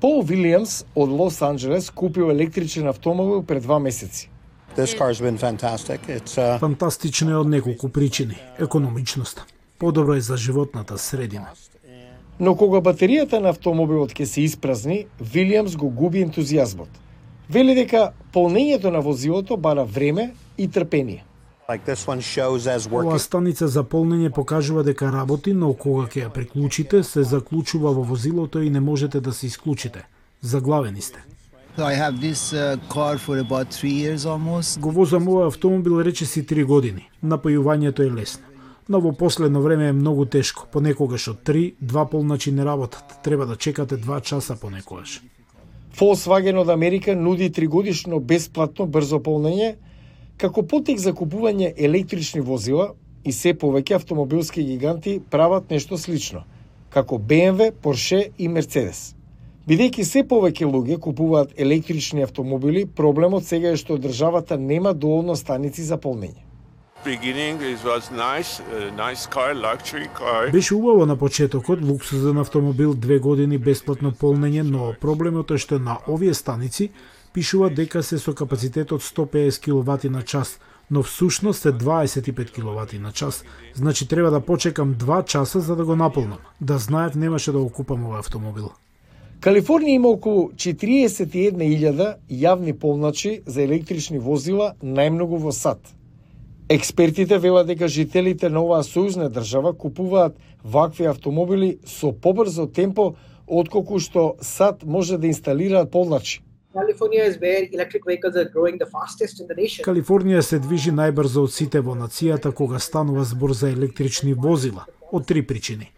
Пол Вилиамс од Лос Анджелес купил електричен автомобил пред два месеци. This car's been fantastic. It's uh, Фантастично е од неколку причини. Економичноста. Подобро е за животната средина. Но кога батеријата на автомобилот ќе се испразни, Вилиамс го губи ентузијазмот. Вели дека полнењето на возилото бара време и трпение. Like this one shows as Оваа working. станица за полнење покажува дека работи, но кога ќе ја приклучите, се заклучува во возилото и не можете да се исклучите. Заглавени сте. So I have this uh, car for about three years almost. Го возам овој автомобил речиси три години. Напојувањето е лесно. Но во последно време е многу тешко. Понекогаш од три, два полначи не работат. Треба да чекате два часа понекогаш. Volkswagen од Америка нуди тригодишно бесплатно брзо полнење, како потек за купување електрични возила и се повеќе автомобилски гиганти прават нешто слично, како BMW, Porsche и Mercedes. Бидејќи се повеќе луѓе купуваат електрични автомобили, проблемот сега е што државата нема доволно станици за полнење beginning it was nice, a nice car, luxury car. Беше убаво на почетокот, луксузен автомобил две години бесплатно полнење, но проблемот е што на овие станици пишува дека се со капацитет од 150 киловати на час, но всушност се 25 киловати на час. Значи треба да почекам 2 часа за да го наполнам. Да знаев немаше да го купам овој автомобил. Калифорнија има околу 41.000 јавни полначи за електрични возила, најмногу во САД. Експертите велат дека жителите на оваа сојузна држава купуваат вакви автомобили со побрзо темпо отколку што САД може да инсталираат полначи. California is where electric vehicles are growing the fastest in the nation. Калифорнија се движи најбрзо од сите во нацијата кога станува збор за електрични возила, од три причини.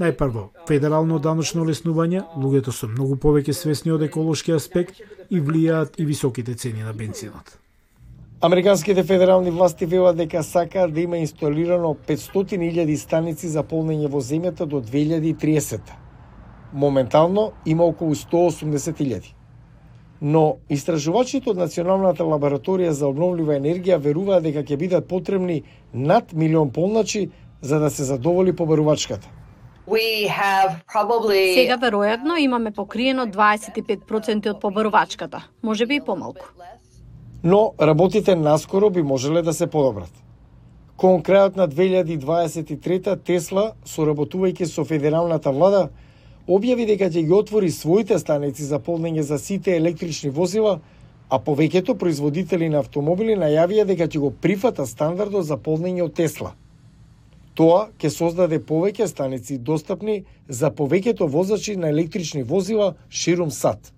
Најпрво, федерално даночно леснување, луѓето се многу повеќе свесни од еколошки аспект и влијаат и високите цени на бензинот. Американските федерални власти велат дека сакаат да има инсталирано 500.000 станици за полнење во земјата до 2030. Моментално има околу 180.000. Но истражувачите од Националната лабораторија за обновлива енергија веруваат дека ќе бидат потребни над милион полначи за да се задоволи побарувачката. Probably Сега веројатно имаме покриено 25% од побарувачката, може би и помалку. Но работите наскоро би можеле да се подобрат. Кон крајот на 2023 Тесла, соработувајќи со федералната влада, објави дека ќе ги отвори своите станици за полнење за сите електрични возила, а повеќето производители на автомобили најавија дека ќе го прифата стандардот за полнење од Тесла. Тоа ќе создаде повеќе станици достапни за повеќето возачи на електрични возила ширум САД.